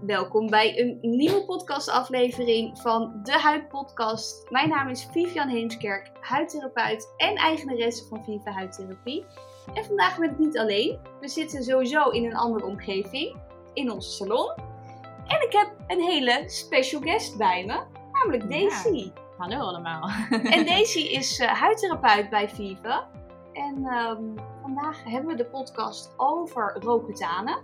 Welkom bij een nieuwe podcastaflevering van de Huidpodcast. Mijn naam is Vivian Heemskerk, huidtherapeut en eigenaresse van Viva Huidtherapie. En vandaag ben ik niet alleen. We zitten sowieso in een andere omgeving, in onze salon. En ik heb een hele special guest bij me, namelijk Daisy. Hallo allemaal. En Daisy is uh, huidtherapeut bij Viva. En ehm, vandaag hebben we de podcast over Roaccutane.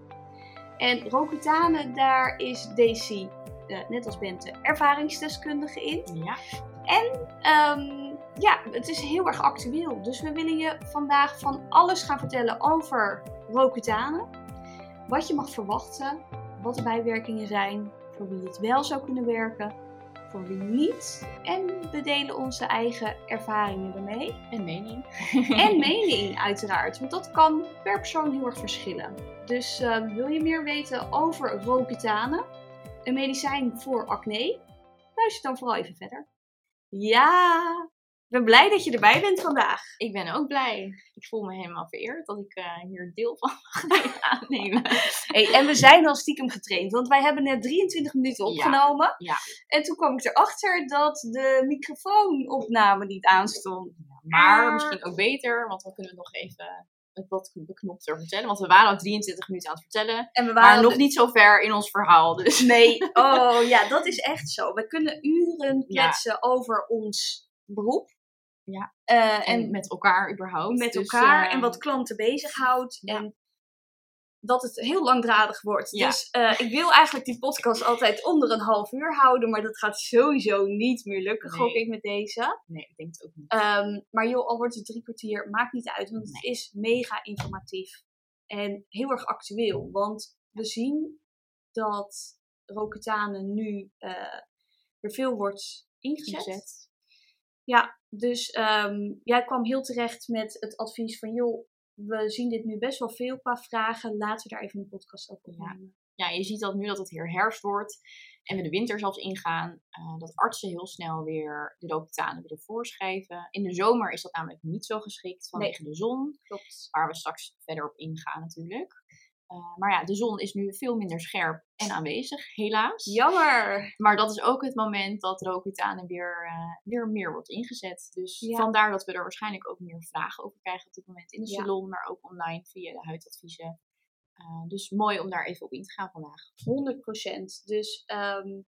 En Roaccutane, daar is Daisy, uh, net als Bente, ervaringsdeskundige in. Ja. En um, ja, het is heel erg actueel. Dus we willen je vandaag van alles gaan vertellen over Roaccutane. Wat je mag verwachten, wat de bijwerkingen zijn, voor wie het wel zou kunnen werken, voor wie niet. En we delen onze eigen ervaringen ermee. En mening. En mening, uiteraard. Want dat kan per persoon heel erg verschillen. Dus uh, wil je meer weten over Roaccutane, een medicijn voor acne? Luister dan vooral even verder. Ja, ik ben blij dat je erbij bent vandaag. Ik ben ook blij. Ik voel me helemaal vereerd dat ik uh, hier deel van mag aannemen. Hey, en we zijn al stiekem getraind, want wij hebben net 23 minuten opgenomen. Ja. En toen kwam ik erachter dat de microfoonopname niet aanstond. Ja, maar misschien ook beter, want dan kunnen we nog even het wat beknopter vertellen. Want we waren al 23 minuten aan het vertellen. En we waren maar nog niet zo ver in ons verhaal. Dus. Nee, oh ja, dat is echt zo. We kunnen uren kletsen over ons beroep. Ja. Uh, en, en, met elkaar überhaupt. Met dus, elkaar uh, en wat klanten bezighoudt. Ja. En dat het heel langdradig wordt. Ja. Dus uh, ik wil eigenlijk die podcast altijd onder een half uur houden. Maar dat gaat sowieso niet meer lukken, Nee. gok ik met deze. Nee, ik denk het ook niet. Um, maar joh, al wordt het drie kwartier, maakt niet uit. Want het is mega informatief. En heel erg actueel. Want we zien dat Roaccutane nu uh, weer veel wordt ingezet. Ingezet. Ja, dus um, jij kwam heel terecht met het advies van joh, we zien dit nu best wel veel qua vragen. Laten we daar even een podcast over opnemen. Ja, je ziet dat nu dat het hier herfst wordt en we de winter zelfs ingaan, uh, dat artsen heel snel weer de Roaccutane willen voorschrijven. In de zomer is dat namelijk niet zo geschikt vanwege Nee. de zon, Klopt. waar we straks verder op ingaan natuurlijk. Uh, maar ja, de zon is nu veel minder scherp en aanwezig, helaas. Jammer. Maar dat is ook het moment dat Roaccutane weer, uh, weer meer wordt ingezet. Dus Ja. vandaar dat we er waarschijnlijk ook meer vragen over krijgen op dit moment in de Ja. salon, maar ook online via de huidadviezen. Uh, dus mooi om daar even op in te gaan vandaag. 100%. Dus um,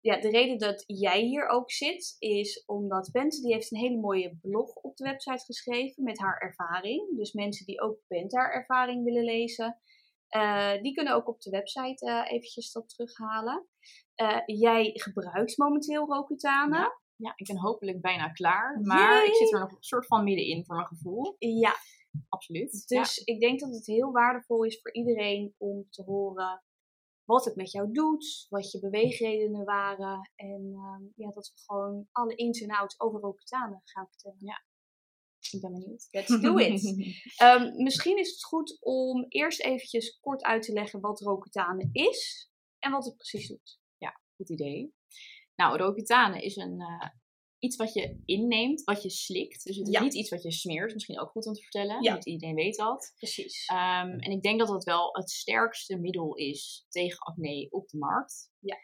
ja, de reden dat jij hier ook zit, is omdat Bente die heeft een hele mooie blog op de website geschreven met haar ervaring. Dus mensen die ook Bente haar ervaring willen lezen, uh, die kunnen ook op de website uh, eventjes dat terughalen. Uh, jij gebruikt momenteel Roaccutane. Ja, ja, ik ben hopelijk bijna klaar. Maar Yay. ik zit er nog een soort van middenin voor mijn gevoel. Ja, Absoluut. dus ja. ik denk dat het heel waardevol is voor iedereen om te horen wat het met jou doet, wat je beweegredenen waren. En um, ja, dat we gewoon alle ins en outs over Roaccutane gaan vertellen. Ja, ik ben benieuwd. Let's do it! um, misschien is het goed om eerst eventjes kort uit te leggen wat Roaccutane is en wat het precies doet. Ja, goed idee. Nou, Roaccutane is een, uh, iets wat je inneemt, wat je slikt. Dus het is Ja. niet iets wat je smeert. Misschien ook goed om te vertellen. Ja. Niet iedereen weet dat. Precies. Um, en ik denk dat het wel het sterkste middel is tegen acne op de markt. Ja.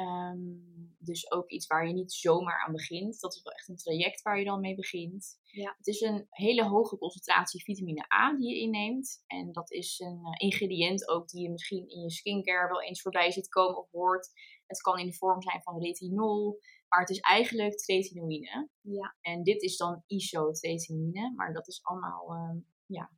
Um, dus ook iets waar je niet zomaar aan begint. Dat is wel echt een traject waar je dan mee begint. Ja. Het is een hele hoge concentratie vitamine A die je inneemt. En dat is een uh, ingrediënt ook die je misschien in je skincare wel eens voorbij ziet komen of hoort. Het kan in de vorm zijn van retinol. Maar het is eigenlijk tretinoïne. Ja. En dit is dan isotretinoïne. Maar dat is allemaal um, ja,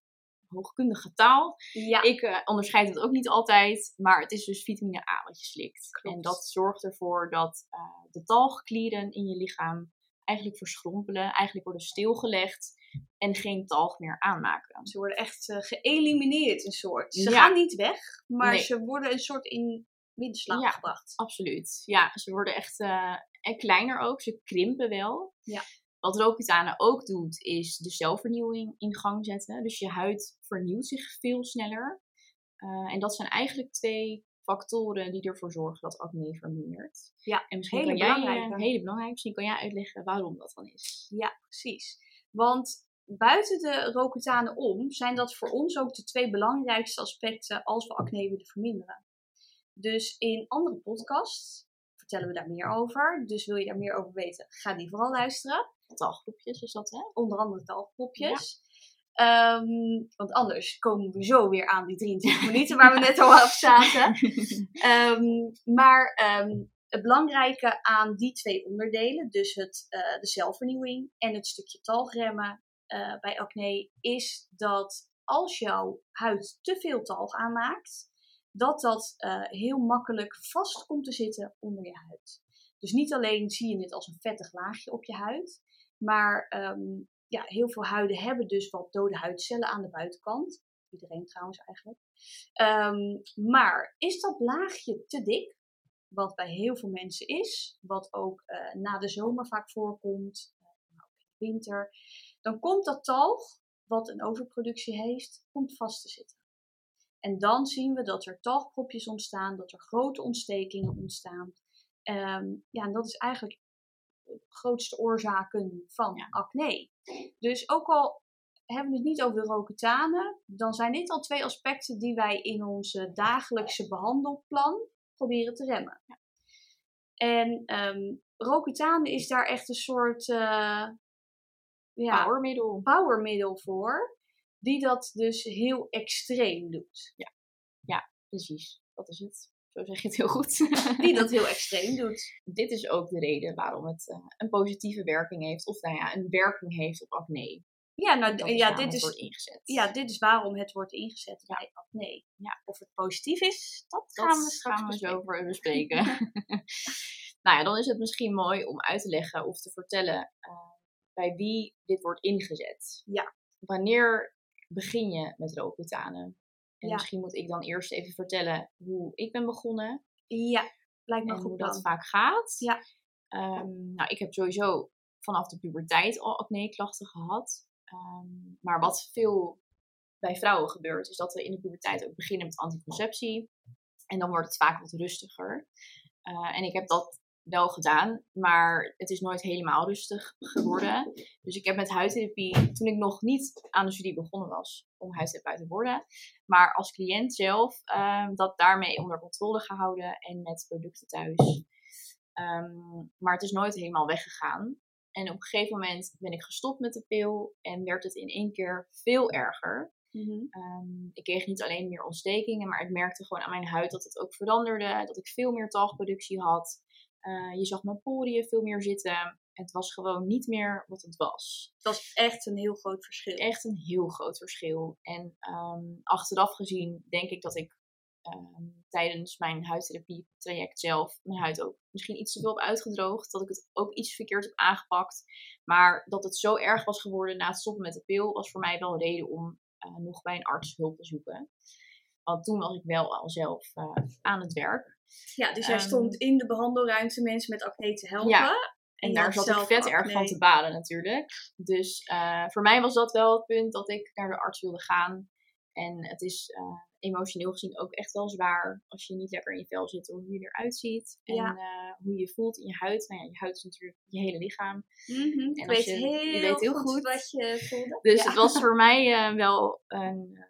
hoogkundige taal. Ja. Ik uh, onderscheid het ook niet altijd, maar het is dus vitamine A wat je slikt. Klopt. En dat zorgt ervoor dat uh, de talgklieren in je lichaam eigenlijk verschrompelen, eigenlijk worden stilgelegd en geen talg meer aanmaken. Ze worden echt uh, geëlimineerd, een soort. Ze Ja. gaan niet weg, maar Nee. ze worden een soort in winterslaap Ja. gebracht. Absoluut. Ja, ze worden echt en kleiner ook. Ze krimpen wel. Ja. Wat Roaccutane ook doet, is de celvernieuwing in gang zetten. Dus je huid vernieuwt zich veel sneller. Uh, en dat zijn eigenlijk twee factoren die ervoor zorgen dat acne vermindert. Ja, en misschien hele kan jij, uh, hele belangrijk, misschien kan jij uitleggen waarom dat dan is. Ja, precies. Want buiten de Roaccutane om zijn dat voor ons ook de twee belangrijkste aspecten als we acne willen verminderen. Dus in andere podcasts vertellen we daar meer over. Dus wil je daar meer over weten, ga die vooral luisteren. Talgroepjes is dat, hè? Onder andere talgroepjes. Ehm, want anders komen we zo weer aan die 23 minuten waar we net al af zaten. Ehm, maar ehm, het belangrijke aan die twee onderdelen, dus het, eh, de zelfvernieuwing en het stukje talgremmen uh, bij acne, is dat als jouw huid te veel talg aanmaakt, dat dat uh, heel makkelijk vast komt te zitten onder je huid. Dus niet alleen zie je het als een vettig laagje op je huid, maar um, ja, heel veel huiden hebben dus wat dode huidcellen aan de buitenkant. Iedereen trouwens eigenlijk. Um, maar is dat laagje te dik? Wat bij heel veel mensen is, wat ook uh, na de zomer vaak voorkomt, uh, in de winter, dan komt dat talg, wat een overproductie heeft, komt vast te zitten. En dan zien we dat er talgpropjes ontstaan, dat er grote ontstekingen ontstaan. Um, ja, en dat is eigenlijk grootste oorzaken van ja. acne. Dus ook al hebben we het niet over de roketanen, dan zijn dit al twee aspecten die wij in onze dagelijkse behandelplan proberen te remmen. Ja. En um, is daar echt een soort uh, ja, powermiddel. powermiddel voor die dat dus heel extreem doet. Ja, ja precies. Dat is het. Zo zeg je het heel goed. die dat heel extreem doet. Dit is ook de reden waarom het uh, een positieve werking heeft, of nou ja, een werking heeft op acne. Ja, nou, ja, dit is, wordt ingezet. ja, dit is waarom het wordt ingezet ja. bij acne. Ja. Of het positief is, dat, dat gaan we straks gaan we zo voor bespreken. nou ja, dan is het misschien mooi om uit te leggen of te vertellen uh, bij wie dit wordt ingezet. Ja. Wanneer begin je met rookbetanen? En ja. misschien moet ik dan eerst even vertellen hoe ik ben begonnen. Ja, lijkt me en goed hoe dat vaak gaat. Ja. Um, nou, ik heb sowieso vanaf de puberteit al acne-klachten gehad. Um, maar wat veel bij vrouwen gebeurt, is dat we in de puberteit ook beginnen met anticonceptie. En dan wordt het vaak wat rustiger. Uh, en ik heb dat wel gedaan, maar het is nooit helemaal rustig geworden. Dus ik heb met huidtherapie, toen ik nog niet aan de studie begonnen was om huidtherapeut te worden, maar als cliënt zelf, um, dat daarmee onder controle gehouden en met producten thuis. Um, maar het is nooit helemaal weggegaan. En op een gegeven moment ben ik gestopt met de pil en werd het in één keer veel erger. Mm -hmm. um, ik kreeg niet alleen meer ontstekingen, maar ik merkte gewoon aan mijn huid dat het ook veranderde. Dat ik veel meer talgproductie had. Uh, je zag mijn poriën veel meer zitten. Het was gewoon niet meer wat het was. Het was echt een heel groot verschil. Echt een heel groot verschil. En um, achteraf gezien denk ik dat ik um, tijdens mijn huidtherapie-traject zelf mijn huid ook misschien iets te veel heb uitgedroogd. Dat ik het ook iets verkeerd heb aangepakt. Maar dat het zo erg was geworden na het stoppen met de pil, was voor mij wel een reden om uh, nog bij een arts hulp te zoeken. Want toen was ik wel al zelf uh, aan het werk. Ja, dus jij um, stond in de behandelruimte mensen met acne te helpen. Ja, en, en daar zat ik vet acne. erg van te baden natuurlijk. Dus uh, voor mij was dat wel het punt dat ik naar de arts wilde gaan. En het is uh, emotioneel gezien ook echt wel zwaar als je niet lekker in je vel zit, hoe je eruit ziet en ja. uh, hoe je voelt in je huid. Nou ja, je huid is natuurlijk je hele lichaam. Mm -hmm. en weet je, heel je weet heel goed, goed wat je voelde. Dus ja. het was voor mij uh, wel een,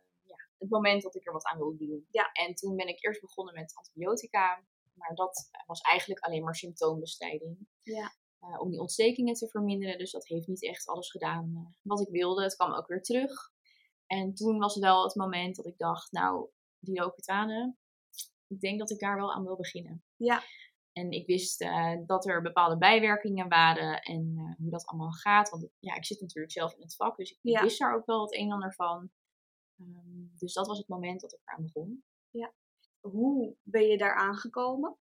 het moment dat ik er wat aan wilde doen. Ja. En toen ben ik eerst begonnen met antibiotica, maar dat was eigenlijk alleen maar symptoombestrijding. Ja. Uh, om die ontstekingen te verminderen. Dus dat heeft niet echt alles gedaan uh, wat ik wilde. Het kwam ook weer terug. En toen was het wel het moment dat ik dacht, nou, die Roaccutane, ik denk dat ik daar wel aan wil beginnen. Ja. En ik wist uh, dat er bepaalde bijwerkingen waren en hoe dat allemaal gaat. Want ja, ik zit natuurlijk zelf in het vak, dus ik ja. wist daar ook wel het een en ander van. Um, dus dat was het moment dat ik eraan begon. Ja. Hoe ben je daar aangekomen?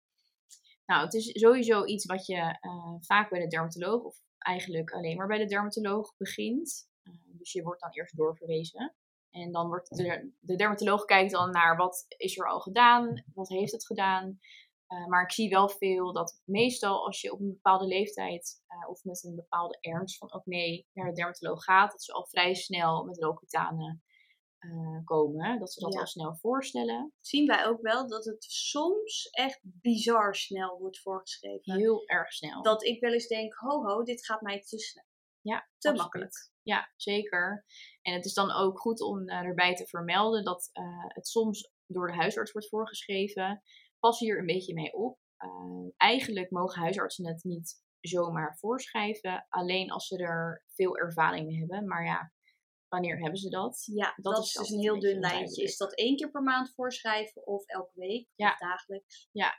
Nou, het is sowieso iets wat je uh, vaak bij de dermatoloog, of eigenlijk alleen maar bij de dermatoloog begint. Dus je wordt dan eerst doorverwezen. En dan wordt de, de dermatoloog kijkt dan naar wat is er al gedaan, wat heeft het gedaan. Uh, maar ik zie wel veel dat meestal als je op een bepaalde leeftijd uh, of met een bepaalde ernst van ook nee naar de dermatoloog gaat, dat ze al vrij snel met rookutanen uh, komen. Dat ze dat ja. al snel voorstellen. Zien wij ook wel dat het soms echt bizar snel wordt voorgeschreven. Heel erg snel. Dat ik wel eens denk, ho ho, dit gaat mij te snel. Ja, te absoluut. makkelijk. Ja, zeker. En het is dan ook goed om uh, erbij te vermelden dat uh, het soms door de huisarts wordt voorgeschreven. pas hier een beetje mee op. Eigenlijk mogen huisartsen het niet zomaar voorschrijven, alleen als ze er veel ervaring mee hebben. Maar ja, wanneer hebben ze dat? Ja, dat, is dus een heel dun lijntje. Is dat één keer per maand voorschrijven of elke week ja. of dagelijks? Ja,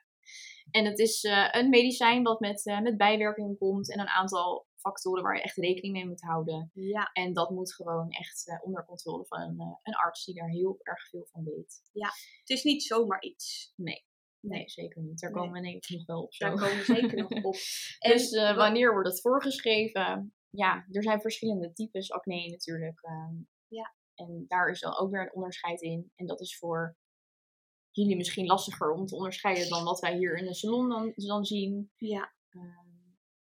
en het is uh, een medicijn wat met, uh, met bijwerkingen komt en een aantal factoren waar je echt rekening mee moet houden. Ja. En dat moet gewoon echt uh, onder controle van een, een arts die daar heel erg veel van weet. Ja, het is niet zomaar iets. Nee. Nee, zeker niet. Daar komen we denk ik nog wel op zo. Daar komen we zeker nog op. En dus wanneer wordt het voorgeschreven? Ja, er zijn verschillende types acne natuurlijk. Ehm, ja. En daar is dan ook weer een onderscheid in. En dat is voor jullie misschien lastiger om te onderscheiden dan wat wij hier in de salon dan, dan zien. Ja. Ehm,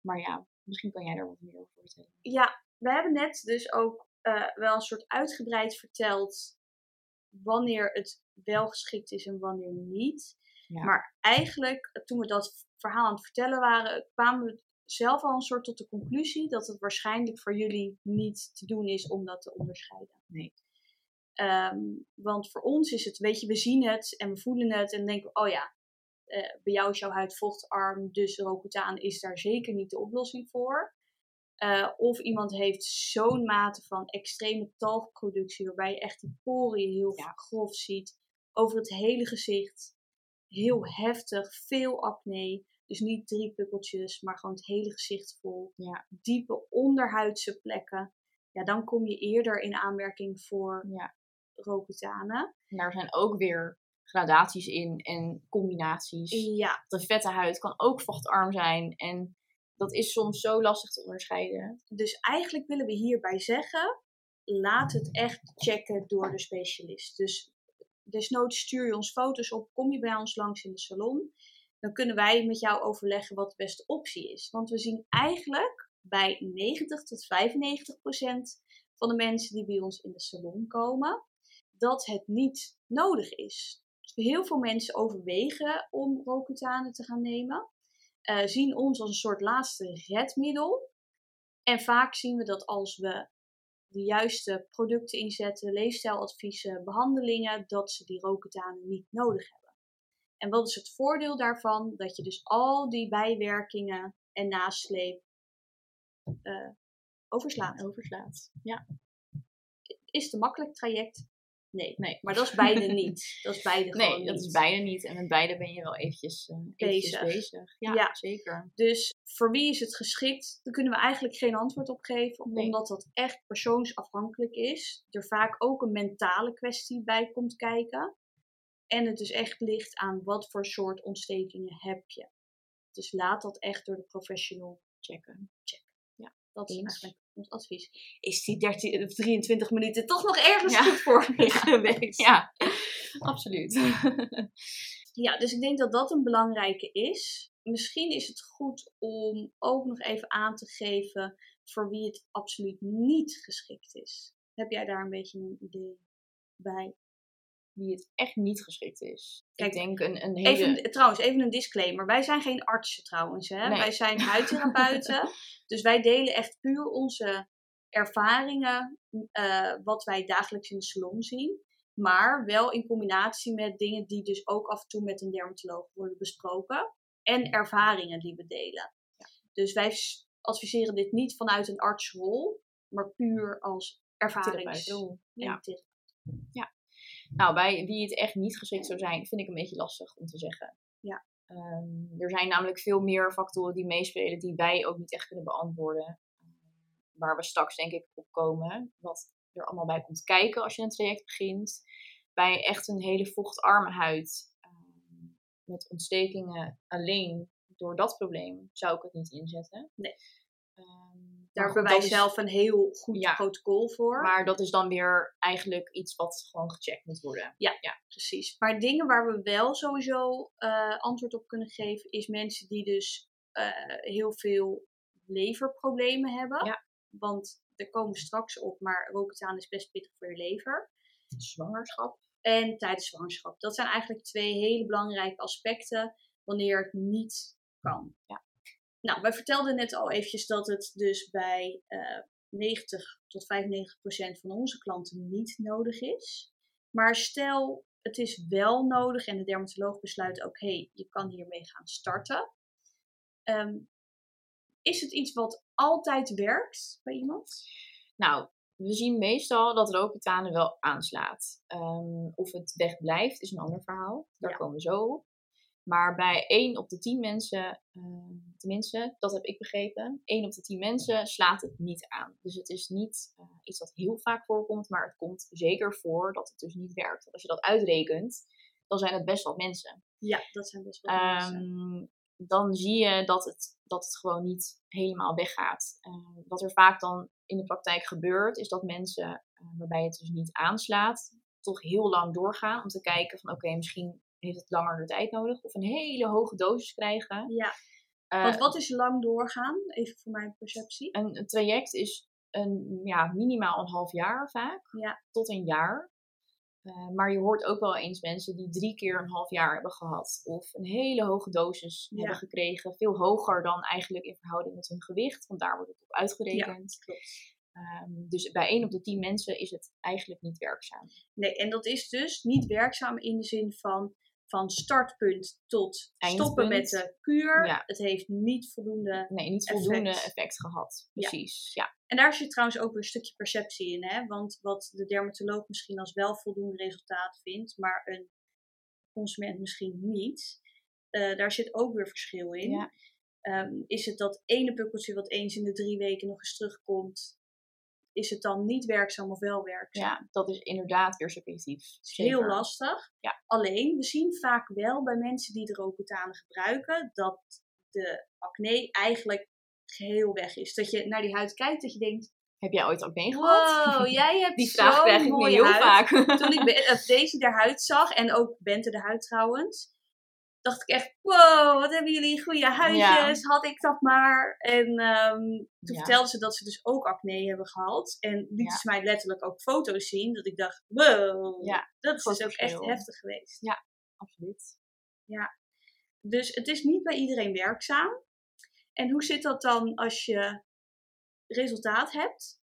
maar ja, misschien kan jij daar wat meer over vertellen. Ja, we hebben net dus ook uh, wel een soort uitgebreid verteld wanneer het wel geschikt is en wanneer niet. Ja. Maar eigenlijk, toen we dat verhaal aan het vertellen waren, kwamen we zelf al een soort tot de conclusie dat het waarschijnlijk voor jullie niet te doen is om dat te onderscheiden. Nee. Um, want voor ons is het, weet je, we zien het en we voelen het en denken, oh ja, uh, bij jou is jouw huid vochtarm, dus Rocutaan is daar zeker niet de oplossing voor. Uh, of iemand heeft zo'n mate van extreme talgproductie, waarbij je echt die poriën heel ja. grof ziet, over het hele gezicht. Heel heftig, veel acne. Dus niet drie pukkeltjes, maar gewoon het hele gezicht vol. Ja. Diepe onderhuidse plekken. Ja, dan kom je eerder in aanmerking voor ja. Daar zijn ook weer gradaties in en combinaties. Ja. De vette huid kan ook vochtarm zijn. En dat is soms zo lastig te onderscheiden. Dus eigenlijk willen we hierbij zeggen: laat het echt checken door de specialist. Dus desnoods stuur je ons foto's op, kom je bij ons langs in de salon. Dan kunnen wij met jou overleggen wat de beste optie is. Want we zien eigenlijk bij 90 tot 95 procent van de mensen die bij ons in de salon komen, dat het niet nodig is. Dus heel veel mensen overwegen om Rocutan te gaan nemen. Uh, zien ons als een soort laatste redmiddel. En vaak zien we dat als we de juiste producten inzetten, leefstijladviezen, behandelingen, dat ze die Rocutan niet nodig hebben. En wat is het voordeel daarvan? Dat je dus al die bijwerkingen en nasleep uh, overslaat. Overslaat, ja. Is het een makkelijk traject? Nee. nee. Maar dat is beide niet. Dat is beide nee, dat niet. is beide niet. En met beide ben je wel eventjes, uh, eventjes Bezig. bezig. Ja, Ja. zeker. Dus voor wie is het geschikt? Daar kunnen we eigenlijk geen antwoord op geven, Nee. omdat dat echt persoonsafhankelijk is. Er vaak ook een mentale kwestie bij komt kijken. En het dus echt ligt aan wat voor soort ontstekingen heb je. Dus laat dat echt door de professional Checken. Dat is eigenlijk ons advies. Is die 13 of 23 minuten toch nog ergens Ja. goed voor me geweest? Ja, absoluut. Ja, dus ik denk dat dat een belangrijke is. Misschien is het goed om ook nog even aan te geven voor wie het absoluut niet geschikt is. Heb jij daar een beetje een idee bij? Wie het echt niet geschikt is. Kijk, ik denk een, een hele... Even, trouwens, even een disclaimer. Wij zijn geen artsen trouwens. Hè? Nee. Wij zijn huidtherapeuten. dus wij delen echt puur onze ervaringen, eh, wat wij dagelijks in de salon zien. Maar wel in combinatie met dingen die dus ook af en toe met een dermatoloog worden besproken. En ervaringen die we delen. Dus wij adviseren dit niet vanuit een artsrol, maar puur als ervarings... Therapeut. en Ja. Nou, bij wie het echt niet geschikt zou zijn, vind ik een beetje lastig om te zeggen. Ja. Ehm, er zijn namelijk veel meer factoren die meespelen die wij ook niet echt kunnen beantwoorden. Waar we straks denk ik op komen. Wat er allemaal bij komt kijken als je een traject begint. Bij echt een hele vochtarme huid. ehm, met ontstekingen alleen door dat probleem zou ik het niet inzetten. Nee. Ehm, Daar hebben wij dat is- zelf een heel goed Ja. protocol voor. Maar dat is dan weer eigenlijk iets wat gewoon gecheckt moet worden. Precies. Maar dingen waar we wel sowieso eh, antwoord op kunnen geven, is mensen die dus eh, heel veel leverproblemen hebben. Ja. Want er komen straks op, maar roketaan is best pittig voor je lever. Zwangerschap. En tijdens zwangerschap. Dat zijn eigenlijk twee hele belangrijke aspecten wanneer het niet kan. Ja. Nou, wij vertelden net al eventjes dat het dus bij eh 90 tot 95 procent van onze klanten niet nodig is. Maar stel, het is wel nodig en de dermatoloog besluit ook, hé, hey, je kan hiermee gaan starten. Ehm, is het iets wat altijd werkt bij iemand? Nou, we zien meestal dat rooketane wel aanslaat. Ehm, of het wegblijft is een ander verhaal. Daar komen we zo op. Maar bij 1 op de 10 mensen, uh, tenminste, dat heb ik begrepen, 1 op de 10 mensen slaat het niet aan. Dus het is niet uh, iets dat heel vaak voorkomt, maar het komt zeker voor dat het dus niet werkt. Want als je dat uitrekent, dan zijn het best wel mensen. Ja, dat zijn best wel um, mensen. Dan zie je dat het, dat het gewoon niet helemaal weggaat. Uh, wat er vaak dan in de praktijk gebeurt, is dat mensen waarbij het dus niet aanslaat, toch heel lang doorgaan om te kijken van oké, okay, misschien heeft het langer de tijd nodig. Of een hele hoge dosis krijgen. Ja. Uh, Want wat is lang doorgaan? Even voor mijn perceptie. Een, een, traject is een, ja, minimaal een half jaar vaak. Ja. Tot een jaar. Uh, maar je hoort ook wel eens mensen die drie keer een half jaar hebben gehad. Of een hele hoge dosis ja. hebben gekregen. Veel hoger dan eigenlijk in verhouding met hun gewicht. Want daar wordt het op uitgerekend. Ja, klopt. Um, dus bij 1 op de 10 mensen is het eigenlijk niet werkzaam. Nee, en dat is dus niet werkzaam in de zin van van startpunt tot Eindpunt. stoppen met de kuur. Ja. Het heeft niet voldoende Nee, niet voldoende effect. effect, gehad. Precies, ja. En daar zit trouwens ook weer een stukje perceptie in. Hè? Want wat de dermatoloog misschien als wel voldoende resultaat vindt, maar een consument misschien niet. Uh, daar zit ook weer verschil in. Ja. Um, is het dat ene pukkeltje wat eens in de drie weken nog eens terugkomt, is het dan niet werkzaam of wel werkzaam? Ja, dat is inderdaad weer subjectief. Het is heel lastig. Ja. Alleen, we zien vaak wel bij mensen die de Roaccutane gebruiken, dat de acne eigenlijk geheel weg is. Dat je naar die huid kijkt, dat je denkt... Heb jij ooit acne gehad? Wow, jij hebt Die vraag krijg ik nu heel huid. vaak. Toen ik Be- Daisy de huid zag, en ook Bente de huid trouwens, dacht ik echt, wow, wat hebben jullie goede huidjes, had ik dat maar. En um, toen Ja. vertelde ze dat ze dus ook acne hebben gehad. En liet Ja. ze mij letterlijk ook foto's zien, dat ik dacht, wow, Ja, dat is dus ook echt heftig geweest. Absoluut. Dus het is niet bij iedereen werkzaam. En hoe zit dat dan als je resultaat hebt?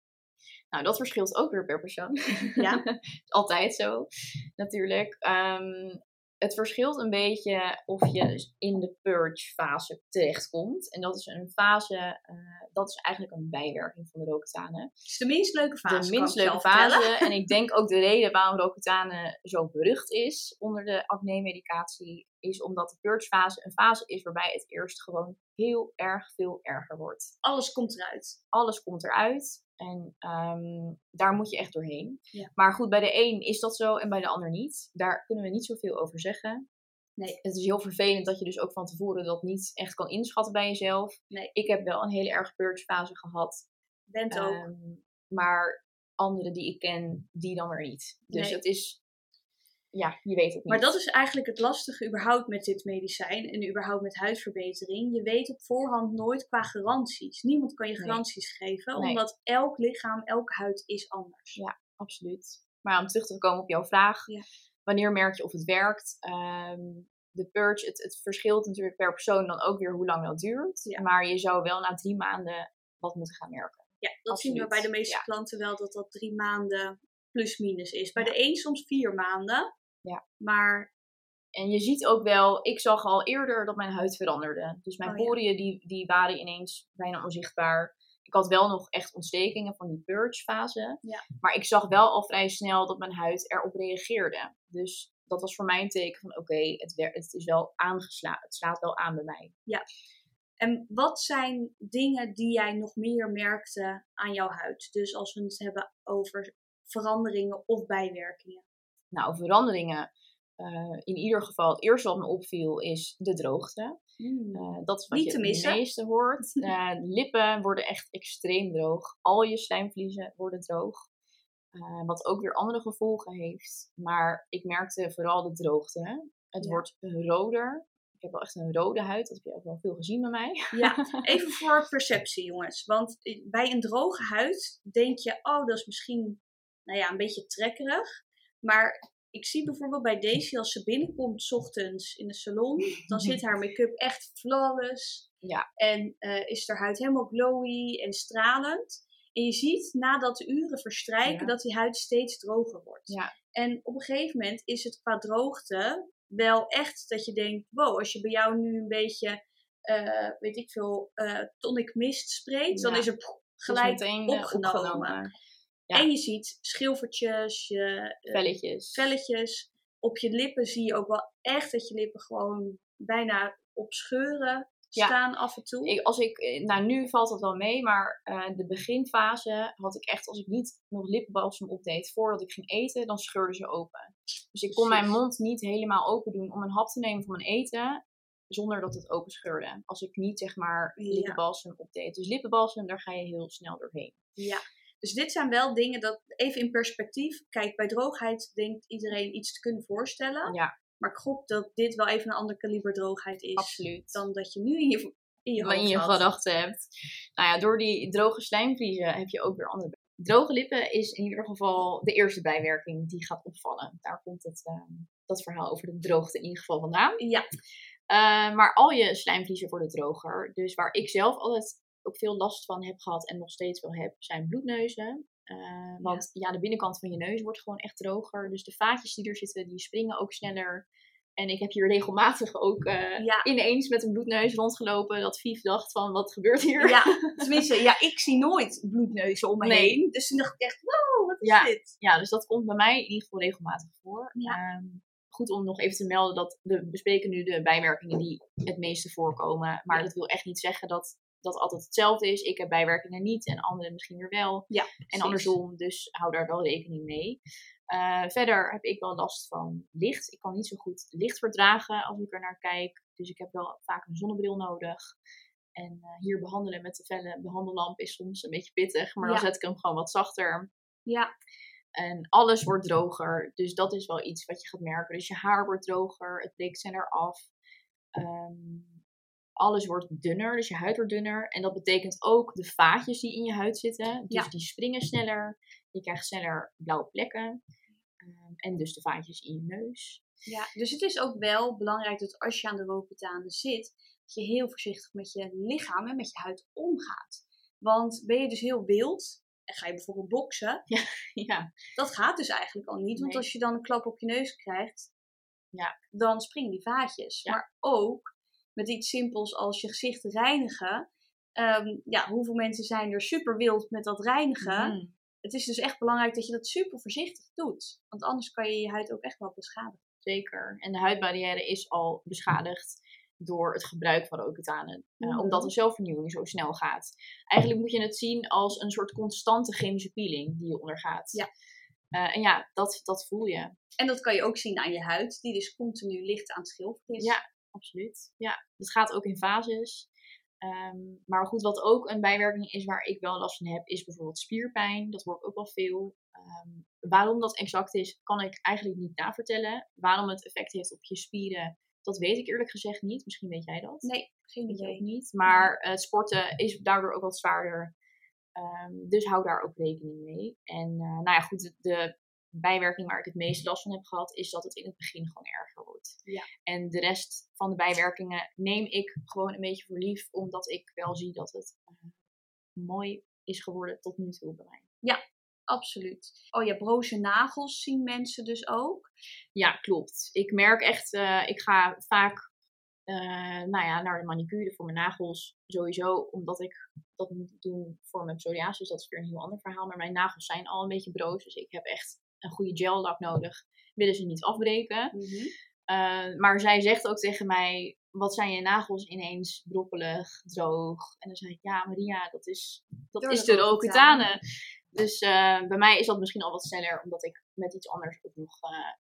Nou, dat verschilt ook weer per persoon. Ja. Altijd zo, natuurlijk. Ehm, het verschilt een beetje of je in de purge fase terechtkomt. En dat is een fase, eh, dat is eigenlijk een bijwerking van de Roaccutane. Het is de minst leuke fase. de minst leuke fase. En ik denk ook de reden waarom Roaccutane zo berucht is onder de acne-medicatie, is omdat de purge-fase een fase is waarbij het eerst gewoon heel erg veel erger wordt. Alles komt eruit. Alles komt eruit en ehm, daar moet je echt doorheen. Ja. Maar goed, bij de een is dat zo en bij de ander niet. Daar kunnen we niet zoveel over zeggen. Nee. Het is heel vervelend dat je dus ook van tevoren dat niet echt kan inschatten bij jezelf. Nee. Ik heb wel een hele erg purge-fase gehad. Bent ook. Ehm, maar anderen die ik ken, die dan weer niet. Dus Nee. het is, ja, je weet het niet. Maar dat is eigenlijk het lastige überhaupt met dit medicijn en überhaupt met huidverbetering. Je weet op voorhand nooit qua garanties. Niemand kan je Nee. garanties geven, Nee. omdat elk lichaam, elke huid is anders. Ja. Absoluut. Maar om terug te komen op jouw vraag. Ja. Wanneer merk je of het werkt? Ehm, de purge, het, het verschilt natuurlijk per persoon dan ook weer hoe lang dat duurt. Ja. Maar je zou wel na drie maanden wat moeten gaan merken. Ja, dat zien we bij de meeste ja. klanten wel, dat dat drie maanden plus minus is. Bij de een soms vier maanden. Ja. Maar En je ziet ook wel, ik zag al eerder dat mijn huid veranderde. Dus mijn Oh ja. poriën die, die waren ineens bijna onzichtbaar. Ik had wel nog echt ontstekingen van die purge fase. Ja. Maar ik zag wel al vrij snel dat mijn huid erop reageerde. Dus dat was voor mij een teken van oké, het, het is wel aangeslagen. Het slaat wel aan bij mij. En wat zijn dingen die jij nog meer merkte aan jouw huid? Dus als we het hebben over veranderingen of bijwerkingen. Nou, veranderingen. eh, in ieder geval, het eerste wat me opviel is de droogte. Eh, dat is wat Niet je het meeste hoort. Eh, lippen worden echt extreem droog. Al je slijmvliezen worden droog. Wat ook weer andere gevolgen heeft. Maar ik merkte vooral de droogte. Het Ja. wordt roder. Ik heb wel echt een rode huid. Dat heb je ook wel veel gezien bij mij. Ja, even voor perceptie, jongens. Want bij een droge huid denk je, oh, dat is misschien nou ja, een beetje trekkerig. Maar ik zie bijvoorbeeld bij Daisy, als ze binnenkomt 's ochtends in de salon, dan zit haar make-up echt flawless. Ja. En eh, is haar huid helemaal glowy en stralend. En je ziet nadat de uren verstrijken Ja. dat die huid steeds droger wordt. Ja. En op een gegeven moment is het qua droogte wel echt dat je denkt, wow, als je bij jou nu een beetje, eh, weet ik veel, eh tonic mist spreekt, dan is er is gelijk opgenomen. Ja. En je ziet schilfertjes, je eh, Velletjes. velletjes. Op je lippen zie je ook wel echt dat je lippen gewoon bijna op scheuren Ja. staan af en toe. Ik, als ik, eh, nou, nu valt dat wel mee, maar eh, de beginfase had ik echt, als ik niet nog lipbalsem opdeed voordat ik ging eten, dan scheurden ze open. Dus ik kon mijn mond niet helemaal open doen om een hap te nemen van mijn eten, zonder dat het open scheurde. Als ik niet, zeg maar, Ja. lippenbalsem opdeed. Dus lippenbalsem, daar ga je heel snel doorheen. Ja. Dus dit zijn wel dingen dat, even in perspectief, kijk, bij droogheid denkt iedereen iets te kunnen voorstellen. Ja, Maar ik gok dat dit wel even een ander kaliber droogheid is absoluut. dan dat je nu in je, in je in gedachten hebt. Nou ja, door die droge slijmvliezen heb je ook weer andere. Droge lippen is in ieder geval de eerste bijwerking die gaat opvallen. Daar komt het, eh, dat verhaal over de droogte in ieder geval vandaan. Ja, Eh, maar al je slijmvliezen worden droger. Dus waar ik zelf altijd ook veel last van heb gehad en nog steeds wel heb, zijn bloedneuzen. Eh, want ja. de binnenkant van je neus wordt gewoon echt droger. Dus de vaatjes die er zitten, die springen ook sneller. En ik heb hier regelmatig ook eh, Ja. ineens met een bloedneus rondgelopen. Dat Vief dacht van, wat gebeurt hier? ja, tenminste, ja, ik zie nooit bloedneuzen om me Nee. heen. Dus toen dacht ik echt, wow, wat is Ja. dit? Ja, dus dat komt bij mij in ieder geval regelmatig voor. Ehm, goed om nog even te melden dat we bespreken nu de bijwerkingen die het meeste voorkomen. Maar dat wil echt niet zeggen dat dat altijd hetzelfde is. Ik heb bijwerkingen niet en anderen misschien weer wel. Ja, En andersom, dus hou daar wel rekening mee. Eh, verder heb ik wel last van licht. Ik kan niet zo goed licht verdragen als ik er naar kijk. Dus ik heb wel vaak een zonnebril nodig. En eh, hier behandelen met de felle behandellamp is soms een beetje pittig. Maar dan zet ik hem gewoon wat zachter. Ja, En alles wordt droger. Dus dat is wel iets wat je gaat merken. Dus je haar wordt droger, het breekt sneller af. Ehm, alles wordt dunner, dus je huid wordt dunner. En dat betekent ook de vaatjes die in je huid zitten. Dus Ja. die springen sneller. Je krijgt sneller blauwe plekken. Ehm, en dus de vaatjes in je neus. ja, dus het is ook wel belangrijk dat als je aan de rookbetanen zit, dat je heel voorzichtig met je lichaam en met je huid omgaat. Want ben je dus heel wild en ga je bijvoorbeeld boksen, ja, dat gaat dus eigenlijk al niet. Want Nee. als je dan een klap op je neus krijgt, Ja. dan springen die vaatjes. Ja. Maar ook met iets simpels als je gezicht reinigen. Ehm, ja, hoeveel mensen zijn er super wild met dat reinigen? Mhm. Het is dus echt belangrijk dat je dat super voorzichtig doet. Want anders kan je je huid ook echt wel beschadigen. zeker. En de huidbarrière is al beschadigd door het gebruik van rookbetanen. Eh, Mhm. Omdat de zelfvernieuwing zo snel gaat. Eigenlijk moet je het zien als een soort constante chemische peeling die je ondergaat. Ja. Eh, en ja, dat, dat voel je. En dat kan je ook zien aan je huid, die dus continu licht aan het schilferen is. Ja, absoluut. Ja, het gaat ook in fases. Ehm, maar goed, wat ook een bijwerking is waar ik wel last van heb, is bijvoorbeeld spierpijn. Dat hoor ik ook wel veel. Ehm, waarom dat exact is, kan ik eigenlijk niet navertellen. Waarom het effect heeft op je spieren, dat weet ik eerlijk gezegd niet. Misschien weet jij dat. Nee, geen weet je ook idee. niet. Maar eh, sporten is daardoor ook wat zwaarder. Ehm, dus hou daar ook rekening mee. En eh, nou ja, goed, de, de bijwerking waar ik het meest last van heb gehad, is dat het in het begin gewoon erger wordt. Ja. En de rest van de bijwerkingen neem ik gewoon een beetje voor lief, omdat ik wel zie dat het eh, mooi is geworden tot nu toe bij mij. Absoluut. Oh ja, broze nagels zien mensen dus ook. Ja, klopt. Ik merk echt, eh, ik ga vaak eh, nou ja, naar de manicure voor mijn nagels. Sowieso, omdat ik dat moet doen voor mijn psoriasis. Dat is weer een heel ander verhaal. Maar mijn nagels zijn al een beetje broos. Dus ik heb echt een goede gel lak nodig. Willen ze niet afbreken. Eh, maar zij zegt ook tegen mij: Wat zijn je nagels ineens brokkelig, droog? En dan zeg ik: Ja, Maria, dat is, dat Door is de. Roaccutane. Dus eh, bij mij is dat misschien al wat sneller, omdat ik met iets anders ook nog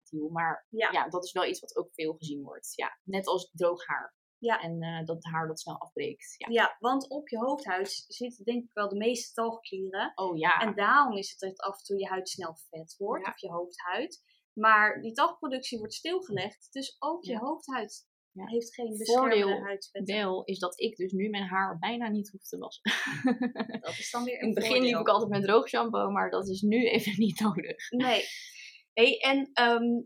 deal. Maar Ja. ja. dat is wel iets wat ook veel gezien wordt. Ja, net als droog haar. Ja. En eh, dat haar dat snel afbreekt. Ja. Ja, want op je hoofdhuid zitten denk ik wel de meeste talgklieren. Oh ja. En daarom is het dat af en toe je huid snel vet wordt, Ja. of je hoofdhuid. Maar die talgproductie wordt stilgelegd, dus ook je hoofdhuid Ja. heeft geen Voordeel beschermende huidvetten. Wel is dat ik dus nu mijn haar bijna niet hoef te wassen. Dat is dan weer een In het begin voordeel. liep ik altijd met droog shampoo, maar dat is nu even niet nodig. Nee. Hey, en ehm,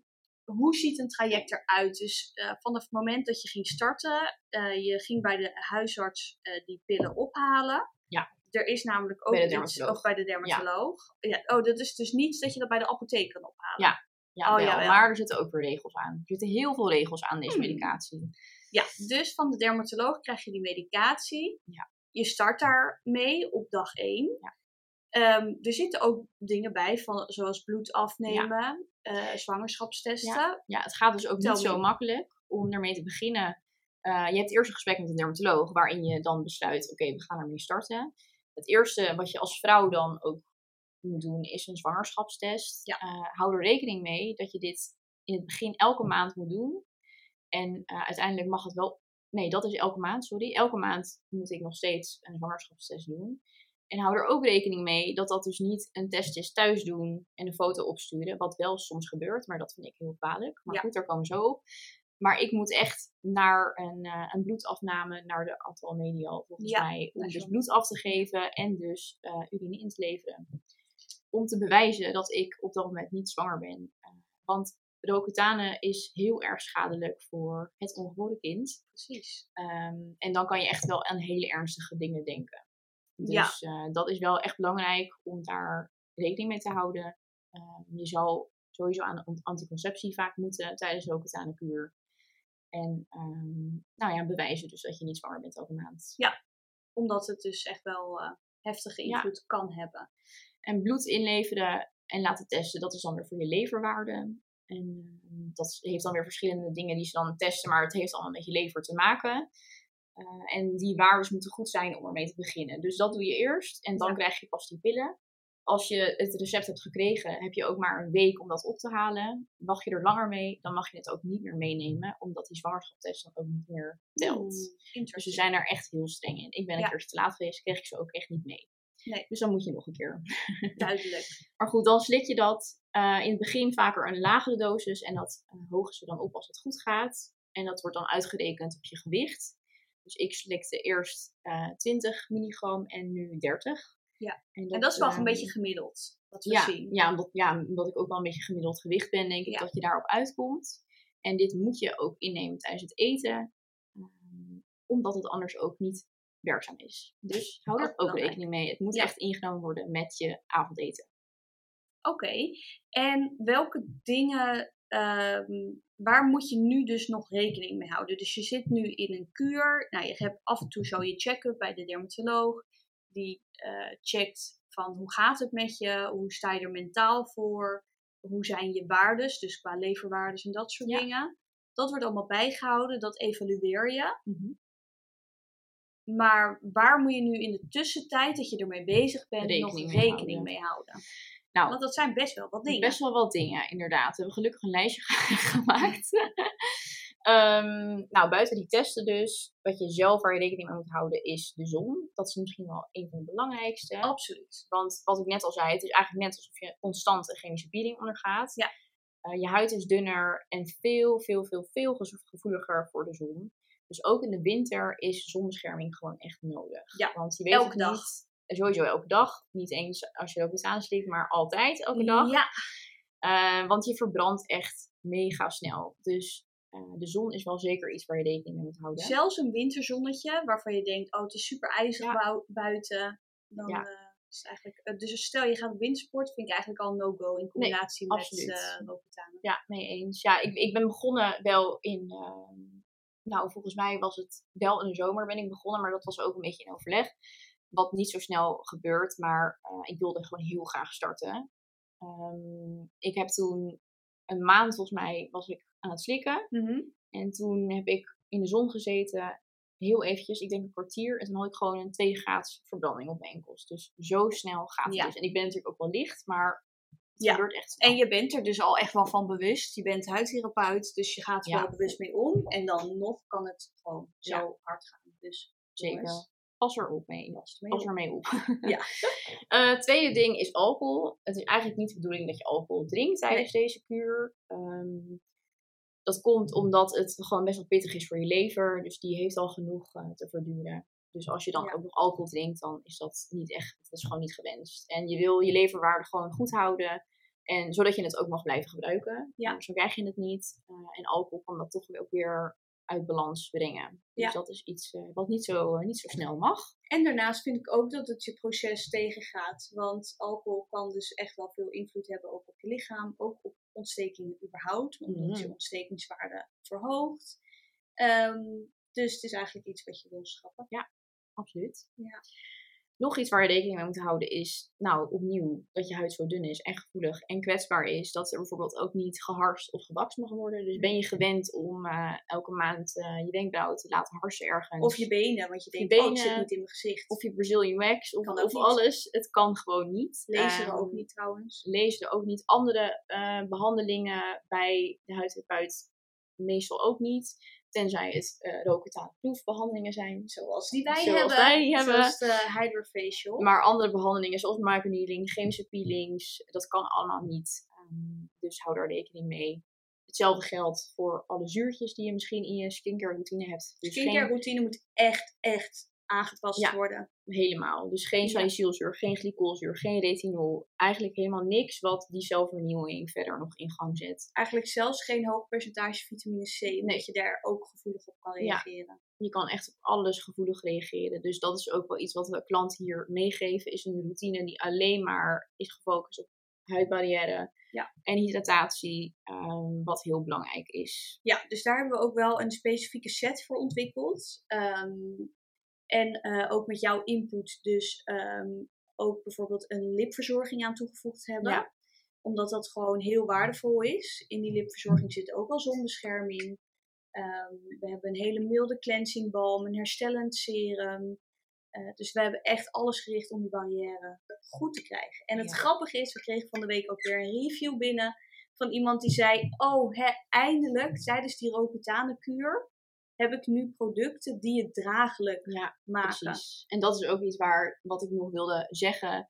hoe ziet een traject eruit? Dus eh, vanaf het moment dat je ging starten, eh, je ging bij de huisarts eh, die pillen ophalen. Ja. Er is namelijk ook Bij de iets- of bij de dermatoloog. Ja. Oh, dat is dus niet dat je dat bij de apotheek kan ophalen. Ja. Ja, Oh, wel, jawel. maar er zitten ook weer regels aan. Er zitten heel veel regels aan deze Hmm. medicatie. Ja, dus van de dermatoloog krijg je die medicatie. Ja. Je start daarmee op dag 1. Ja. Ehm, er zitten ook dingen bij, van, zoals bloed afnemen, eh, zwangerschapstesten. Ja, het gaat dus ook Tel niet zo makkelijk om ermee te beginnen. Eh, je hebt eerst een gesprek met een dermatoloog waarin je dan besluit, oké, we gaan ermee starten. Het eerste wat je als vrouw dan ook moet doen is een zwangerschapstest. Ja. Eh, hou er rekening mee dat je dit in het begin elke maand moet doen. En uiteindelijk mag het wel. Nee, dat is elke maand, sorry. Elke maand moet ik nog steeds een zwangerschapstest doen. En hou er ook rekening mee dat dat dus niet een test is thuis doen en een foto opsturen. Wat wel soms gebeurt, maar dat vind ik heel kwalijk. Maar Ja. goed, daar komen we zo op. Maar ik moet echt naar een, eh, een bloedafname, naar de Antal Medial volgens Ja, mij. Om dus bloed af te geven en dus eh, urine in te leveren. Om te bewijzen dat ik op dat moment niet zwanger ben. Eh, want Roaccutane is heel erg schadelijk voor het ongeboren kind. Precies. Ehm, en dan kan je echt wel aan hele ernstige dingen denken. Dus Ja. eh, dat is wel echt belangrijk om daar rekening mee te houden. Ehm, je zal sowieso aan de anticonceptie vaak moeten tijdens de Roaccutane-kuur. En ehm, nou ja, bewijzen dus dat je niet zwanger bent elke maand. Omdat het dus echt wel eh, heftige Ja. invloed kan hebben. En bloed inleveren en laten testen, dat is dan weer voor je leverwaarde. En ehm, dat heeft dan weer verschillende dingen die ze dan testen, maar het heeft allemaal met je lever te maken. Eh, en die waardes moeten goed zijn om ermee te beginnen. Dus dat doe je eerst en dan Ja. krijg je pas die pillen. Als je het recept hebt gekregen, heb je ook maar een week om dat op te halen. Wacht je er langer mee, dan mag je het ook niet meer meenemen, omdat die zwangerschapstest dan ook niet meer telt. Hmm, Dus ze zijn er echt heel streng in. Ik ben een Ja. keer te laat geweest, kreeg ik ze ook echt niet mee. Nee. Dus dan moet je nog een keer. Duidelijk. Maar goed, dan slik je dat eh, in het begin vaker een lagere dosis en dat uh, hogen ze dan op als het goed gaat. En dat wordt dan uitgerekend op je gewicht. Dus ik slikte eerst eh 20 milligram en nu 30. Ja. En En dat is wel ehm, een beetje gemiddeld, wat we ja, zien. ja, omdat, ja, omdat ik ook wel een beetje gemiddeld gewicht ben, denk ik Ja. dat je daarop uitkomt. En dit moet je ook innemen tijdens het eten, ehm, omdat het anders ook niet werkzaam is. Dus hou daar Ook rekening mee. Het moet Ja. echt ingenomen worden met je avondeten. Oké. En welke dingen, ehm, waar moet je nu dus nog rekening mee houden? Dus je zit nu in een kuur. Nou, je hebt af en toe zo je check-up bij de dermatoloog. Die eh, checkt van hoe gaat het met je? Hoe sta je er mentaal voor? Hoe zijn je waardes? Dus qua leverwaardes en dat soort Ja. dingen. Dat wordt allemaal bijgehouden. Dat evalueer je. Mhm. Maar waar moet je nu in de tussentijd dat je ermee bezig bent Rekening nog mee rekening houden. mee houden? Nou, Want dat zijn best wel wat dingen. Best wel wat dingen, inderdaad. We hebben gelukkig een lijstje gemaakt. Ehm, nou, buiten die testen dus, wat je zelf waar je rekening mee moet houden, is de zon. Dat is misschien wel een van de belangrijkste. Absoluut. Want wat ik net al zei, het is eigenlijk net alsof je constant een chemische peeling ondergaat. Ja. Eh, je huid is dunner en veel, veel, veel, veel gevoeliger voor de zon. Dus ook in de winter is zonbescherming gewoon echt nodig. Ja, Want je weet elke dag. niet, sowieso elke dag. Niet eens als je er ook iets aanslikt, maar altijd elke dag. Ja, Eh, want je verbrandt echt mega snel. Dus eh, de zon is wel zeker iets waar je rekening mee moet houden. zelfs een winterzonnetje waarvan je denkt, oh het is super ijzig Ja. buiten. Dan Ja. eh, is eigenlijk, dus stel je gaat op wintersport, vind ik eigenlijk al no-go in combinatie met uh, Roaccutane. Ja, mee eens. Ja, ik, ik ben begonnen wel in. ehm, nou, volgens mij was het wel in de zomer ben ik begonnen, maar dat was ook een beetje in overleg. Wat niet zo snel gebeurt, maar eh, ik wilde gewoon heel graag starten. Ehm, ik heb toen een maand, volgens mij, was ik aan het slikken. Mhm. En toen heb ik in de zon gezeten, heel eventjes, ik denk een kwartier. En toen had ik gewoon een 2 graads verbranding op mijn enkels. Dus zo snel gaat het Ja. dus. En ik ben natuurlijk ook wel licht, maar het Ja. gebeurt echt snel. En je bent er dus al echt wel van bewust. Je bent huidtherapeut, dus je gaat er Ja. wel bewust mee om. En dan nog kan het gewoon zo hard gaan. Dus Zeker. Pas erop mee. pas op. er mee op. Ja. Eh, tweede ding is alcohol. Het is eigenlijk niet de bedoeling dat je alcohol drinkt tijdens deze kuur. Ehm, dat komt omdat het gewoon best wel pittig is voor je lever. Dus die heeft al genoeg eh, te verduren. Dus als je dan Ja. ook nog alcohol drinkt, dan is dat niet echt, dat is gewoon niet gewenst. En je wil je leverwaarde gewoon goed houden. En zodat je het ook mag blijven gebruiken. Ja. Dan krijg je het niet. Eh, en alcohol kan dat toch ook weer uit balans brengen. Dus Ja. dat is iets eh, wat niet zo, eh, niet zo snel mag. En daarnaast vind ik ook dat het je proces tegengaat. Want alcohol kan dus echt wel veel invloed hebben ook op je lichaam, ook op ontstekingen überhaupt, omdat Mhm. je ontstekingswaarde verhoogt. Ehm, dus het is eigenlijk iets wat je wil schrappen. Absoluut. Ja. Nog iets waar je rekening mee moet houden is, nou opnieuw, dat je huid zo dun is en gevoelig en kwetsbaar is. Dat er bijvoorbeeld ook niet geharst of gewakst mag worden. Dus ben je gewend om eh, elke maand eh, je wenkbrauwen te laten harsen ergens. Of je benen, want je Je denkt, oh, het zit niet in mijn gezicht. of je Brazilian wax of, alles. Het kan gewoon niet. Lezen Ehm, ook niet trouwens. Lezen ook niet. Andere eh, behandelingen bij de huidtherapeut meestal ook niet. Tenzij het uh, proefbehandelingen zijn. Zoals die wij Zoals hebben. wij hebben. Zoals de Hydrofacial. Maar andere behandelingen zoals microneedling, chemische peelings, dat kan allemaal niet. Ehm, dus hou daar rekening mee. Hetzelfde geldt voor alle zuurtjes die je misschien in je skincare routine hebt. Dus Skincare routine moet echt, echt aangepast Ja. worden. helemaal. Dus geen salicylzuur, geen glycolzuur, geen retinol. Eigenlijk helemaal niks wat die zelfvernieuwing verder nog in gang zet. Eigenlijk zelfs geen hoog percentage vitamine C, omdat je daar ook gevoelig op kan Ja. reageren. Je kan echt op alles gevoelig reageren. Dus dat is ook wel iets wat we klanten hier meegeven. Is een routine die alleen maar is gefocust op huidbarrière Ja. en hydratatie. ehm, wat heel belangrijk is. Ja, dus daar hebben we ook wel een specifieke set voor ontwikkeld. Ehm, en eh, ook met jouw input dus ehm, ook bijvoorbeeld een lipverzorging aan toegevoegd hebben. Ja. Omdat dat gewoon heel waardevol is. In die lipverzorging zit ook al zonbescherming. Ehm, we hebben een hele milde cleansing balm, een herstellend serum. Eh, dus we hebben echt alles gericht om die barrière goed te krijgen. En het Ja. grappige is, we kregen van de week ook weer een review binnen van iemand die zei: Oh, hè, eindelijk tijdens die Roacutanekuur heb ik nu producten die het draaglijk Ja, maken. precies. En dat is ook iets waar, wat ik nog wilde zeggen.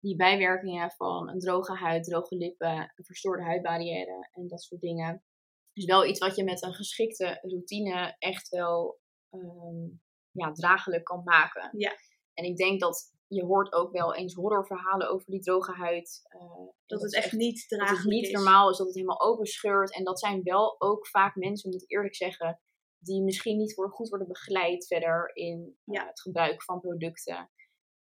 Die bijwerkingen van een droge huid, droge lippen, een verstoorde huidbarrière en dat soort dingen. is wel iets wat je met een geschikte routine echt wel ehm, ja, draaglijk kan maken. Ja. En ik denk dat je hoort ook wel eens horrorverhalen over die droge huid. eh, Dat het is echt niet dat draaglijk het niet is. normaal is, dat het helemaal open scheurt. En dat zijn wel ook vaak mensen, moet ik eerlijk zeggen, die misschien niet worden, goed worden begeleid verder in eh, Ja. het gebruik van producten.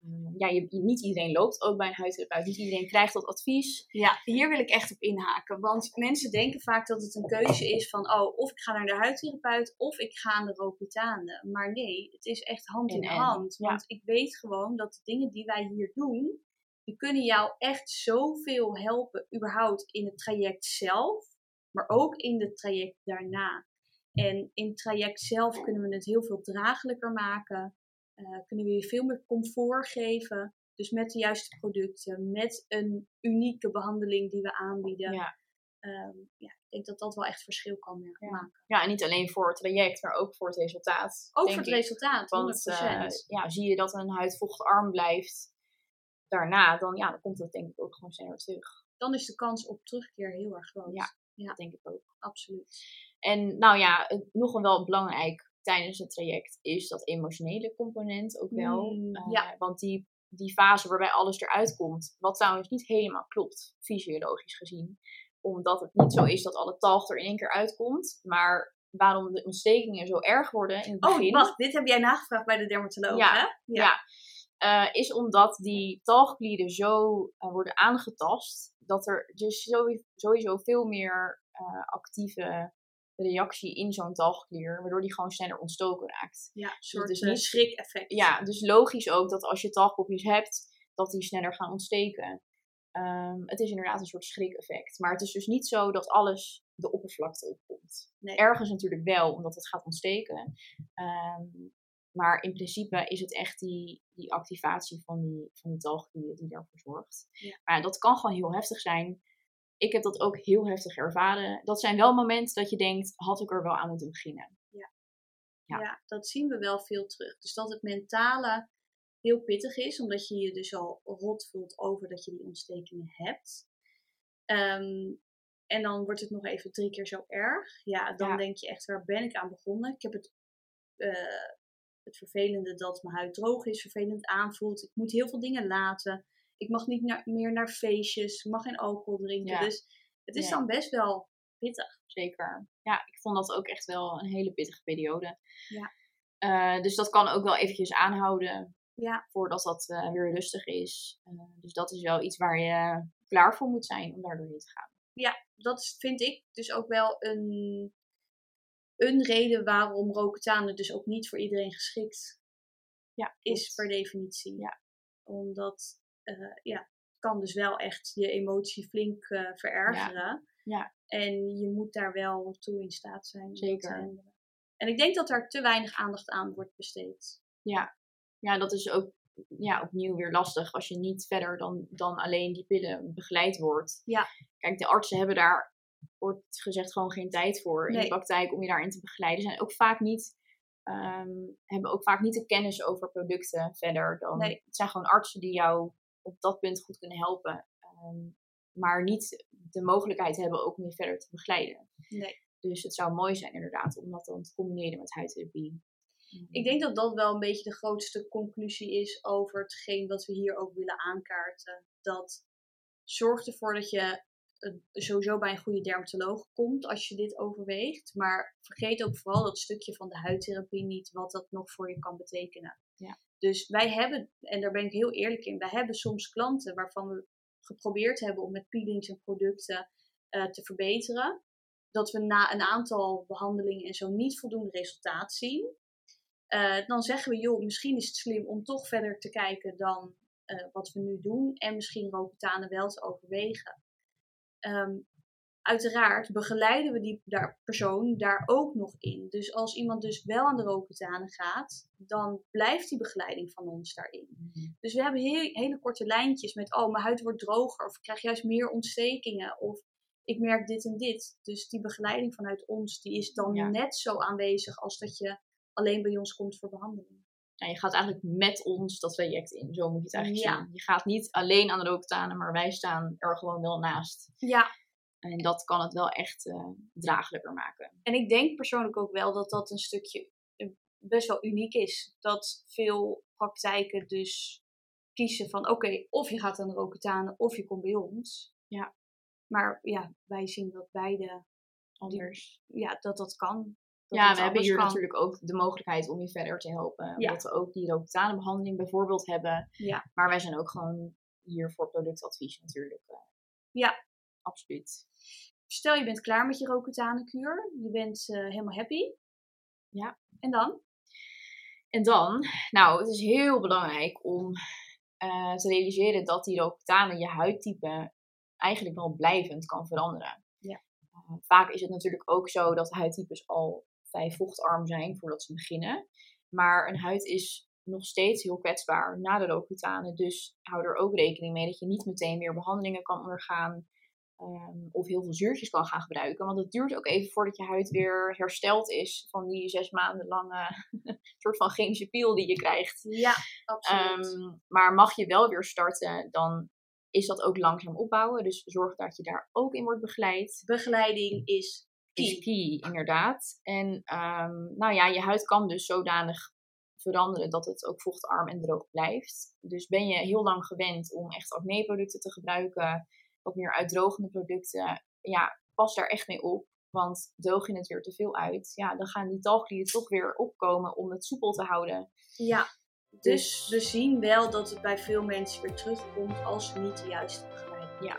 Eh, ja, je, niet iedereen loopt ook bij een huidtherapeut. Niet iedereen krijgt dat advies. Ja, hier wil ik echt op inhaken. Want mensen denken vaak dat het een keuze is van, oh, of ik ga naar de huidtherapeut of ik ga naar de Roaccutane. Maar nee, het is echt hand in hand. ja. Want ik weet gewoon dat de dingen die wij hier doen, die kunnen jou echt zoveel helpen, überhaupt in het traject zelf, maar ook in het traject daarna. En in het traject zelf kunnen we het heel veel draaglijker maken. Eh, kunnen we je veel meer comfort geven. Dus met de juiste producten, met een unieke behandeling die we aanbieden. Ja. Ehm, ja, ik denk dat dat wel echt verschil kan Ja. maken. ja, en niet alleen voor het traject, maar ook voor het resultaat. Ook voor het ik. resultaat, 100%. Want eh, ja, zie je dat een huid vochtarm blijft daarna, dan, ja, dan komt dat denk ik ook gewoon sneller terug. Dan is de kans op terugkeer heel erg groot. Ja. Ja. Dat denk ik ook. absoluut. En nou ja, nog wel belangrijk tijdens het traject is dat emotionele component ook wel. Mm, Eh, ja. Want die, die fase waarbij alles eruit komt, wat trouwens niet helemaal klopt, fysiologisch gezien. Omdat het niet zo is dat alle talg er in één keer uitkomt. Maar waarom de ontstekingen zo erg worden in het begin. Oh, wacht, dit heb jij nagevraagd bij de dermatoloog, Ja, hè? Ja. eh, is omdat die talgklieren zo eh, worden aangetast, dat er dus sowieso, veel meer actieve reactie in zo'n talgklier, waardoor die gewoon sneller ontstoken raakt. Ja, een soort dus niet- schrik-effect. Ja, dus logisch ook dat als je talgkopjes hebt, dat die sneller gaan ontsteken. Ehm, het is inderdaad een soort schrik-effect. Maar het is dus niet zo dat alles de oppervlakte opkomt. Nee. Ergens natuurlijk wel, omdat het gaat ontsteken. Ehm, maar in principe is het echt die, die activatie van die, van die talgklieren die daarvoor zorgt. Ja. Maar dat kan gewoon heel heftig zijn. Ik heb dat ook heel heftig ervaren. Dat zijn wel momenten dat je denkt, had ik er wel aan moeten beginnen. Ja. Ja. dat zien we wel veel terug. Dus dat het mentale heel pittig is, omdat je je dus al rot voelt over dat je die ontstekingen hebt. Ehm, en dan wordt het nog even drie keer zo erg. Ja, dan Ja. denk je echt, waar ben ik aan begonnen? Ik heb het, eh, het vervelende dat mijn huid droog is, vervelend aanvoelt. Ik moet heel veel dingen laten. Ik mag niet naar- meer naar feestjes, ik mag geen alcohol drinken. Ja. Dus het is Ja. dan best wel pittig. Zeker. Ja, ik vond dat ook echt wel een hele pittige periode. Ja. Eh, dus dat kan ook wel eventjes aanhouden Ja, voordat dat eh, weer rustig is. Eh, dus dat is wel iets waar je klaar voor moet zijn om daar doorheen te gaan. ja, dat vind ik dus ook wel een, een reden waarom Roaccutane dus ook niet voor iedereen geschikt Ja, is per definitie. Ja. Omdat, ja, het kan dus wel echt je emotie flink eh, verergeren. Ja. En je moet daar wel toe in staat zijn. Zeker. handelen. En ik denk dat daar te weinig aandacht aan wordt besteed. Ja. ja, dat is ook ja, opnieuw weer lastig als je niet verder dan, dan alleen die pillen begeleid wordt. Ja. Kijk, de artsen hebben daar, wordt gezegd, gewoon geen tijd voor in de praktijk om je daarin te begeleiden. Zijn ook vaak niet, ehm, hebben ook vaak niet de kennis over producten verder. Dan, Nee. Het zijn gewoon artsen die jou op dat punt goed kunnen helpen. ehm, maar niet de mogelijkheid hebben ook je verder te begeleiden. Nee. Dus het zou mooi zijn inderdaad om dat dan te combineren met huidtherapie. Ik denk dat dat wel een beetje de grootste conclusie is over hetgeen wat we hier ook willen aankaarten. Dat zorg ervoor dat je eh, sowieso bij een goede dermatoloog komt als je dit overweegt. Maar vergeet ook vooral dat stukje van de huidtherapie niet, wat dat nog voor je kan betekenen. Ja. Dus wij hebben, en daar ben ik heel eerlijk in, wij hebben soms klanten waarvan we geprobeerd hebben om met peelings en producten eh, te verbeteren. Dat we na een aantal behandelingen en zo niet voldoende resultaat zien. Eh, dan zeggen we, joh, misschien is het slim om toch verder te kijken dan eh, wat we nu doen. En misschien Roaccutane wel te overwegen. Ehm, uiteraard begeleiden we die daar, persoon daar ook nog in. Dus als iemand dus wel aan de Roaccutane gaat, dan blijft die begeleiding van ons daarin. Mhm. Dus we hebben heel, hele korte lijntjes met, oh, mijn huid wordt droger. Of ik krijg juist meer ontstekingen. Of ik merk dit en dit. Dus die begeleiding vanuit ons, die is dan Ja. net zo aanwezig als dat je alleen bij ons komt voor behandeling. Nou, je gaat eigenlijk met ons dat traject in. Zo moet je het eigenlijk Ja. zien. Je gaat niet alleen aan de rooktanen, maar wij staan er gewoon wel naast. Ja, En dat kan het wel echt eh, draaglijker maken. en ik denk persoonlijk ook wel dat dat een stukje eh, best wel uniek is. Dat veel praktijken dus kiezen van, oké, of je gaat aan de Roaccutane of je komt bij ons. Ja. Maar ja, wij zien dat beide, Anders. ja, dat dat kan. Dat Ja, we hebben hier kan. natuurlijk ook de mogelijkheid om je verder te helpen. Ja. Omdat we ook die rooktanenbehandeling bijvoorbeeld hebben. Ja. Maar wij zijn ook gewoon hier voor productadvies natuurlijk. eh. Ja. Absoluut. Stel je bent klaar met je Roaccutane-kuur. Je bent eh, helemaal happy. Ja. En dan? En dan, nou, het is heel belangrijk om eh, te realiseren dat die rooktanen je huidtype eigenlijk wel blijvend kan veranderen. Ja. Eh, vaak is het natuurlijk ook zo dat huidtypes al vrij vochtarm zijn voordat ze beginnen. Maar een huid is nog steeds heel kwetsbaar na de rooktanen. Dus hou er ook rekening mee dat je niet meteen weer behandelingen kan ondergaan. Ehm, of heel veel zuurtjes kan gaan gebruiken. Want het duurt ook even voordat je huid weer hersteld is van die zes maanden lange soort van chemische pil die je krijgt. Ja, absoluut. Ehm, maar mag je wel weer starten, dan is dat ook langzaam opbouwen. Dus zorg dat je daar ook in wordt begeleid. Begeleiding is Is key. key, inderdaad. En ehm, nou ja, je huid kan dus zodanig veranderen dat het ook vochtarm en droog blijft. Dus ben je heel lang gewend om echt acne-producten te gebruiken, wat meer uitdrogende producten, ja, pas daar echt mee op. Want droog je het weer te veel uit, ja, dan gaan die talglieden toch weer opkomen om het soepel te houden. Ja, dus Dus- we zien wel dat het bij veel mensen weer terugkomt als ze niet de juiste begeleiding Ja.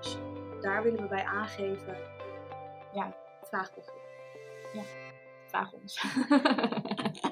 Dus daar willen we bij aangeven. Ja. Vraag begrip. Vraag ons.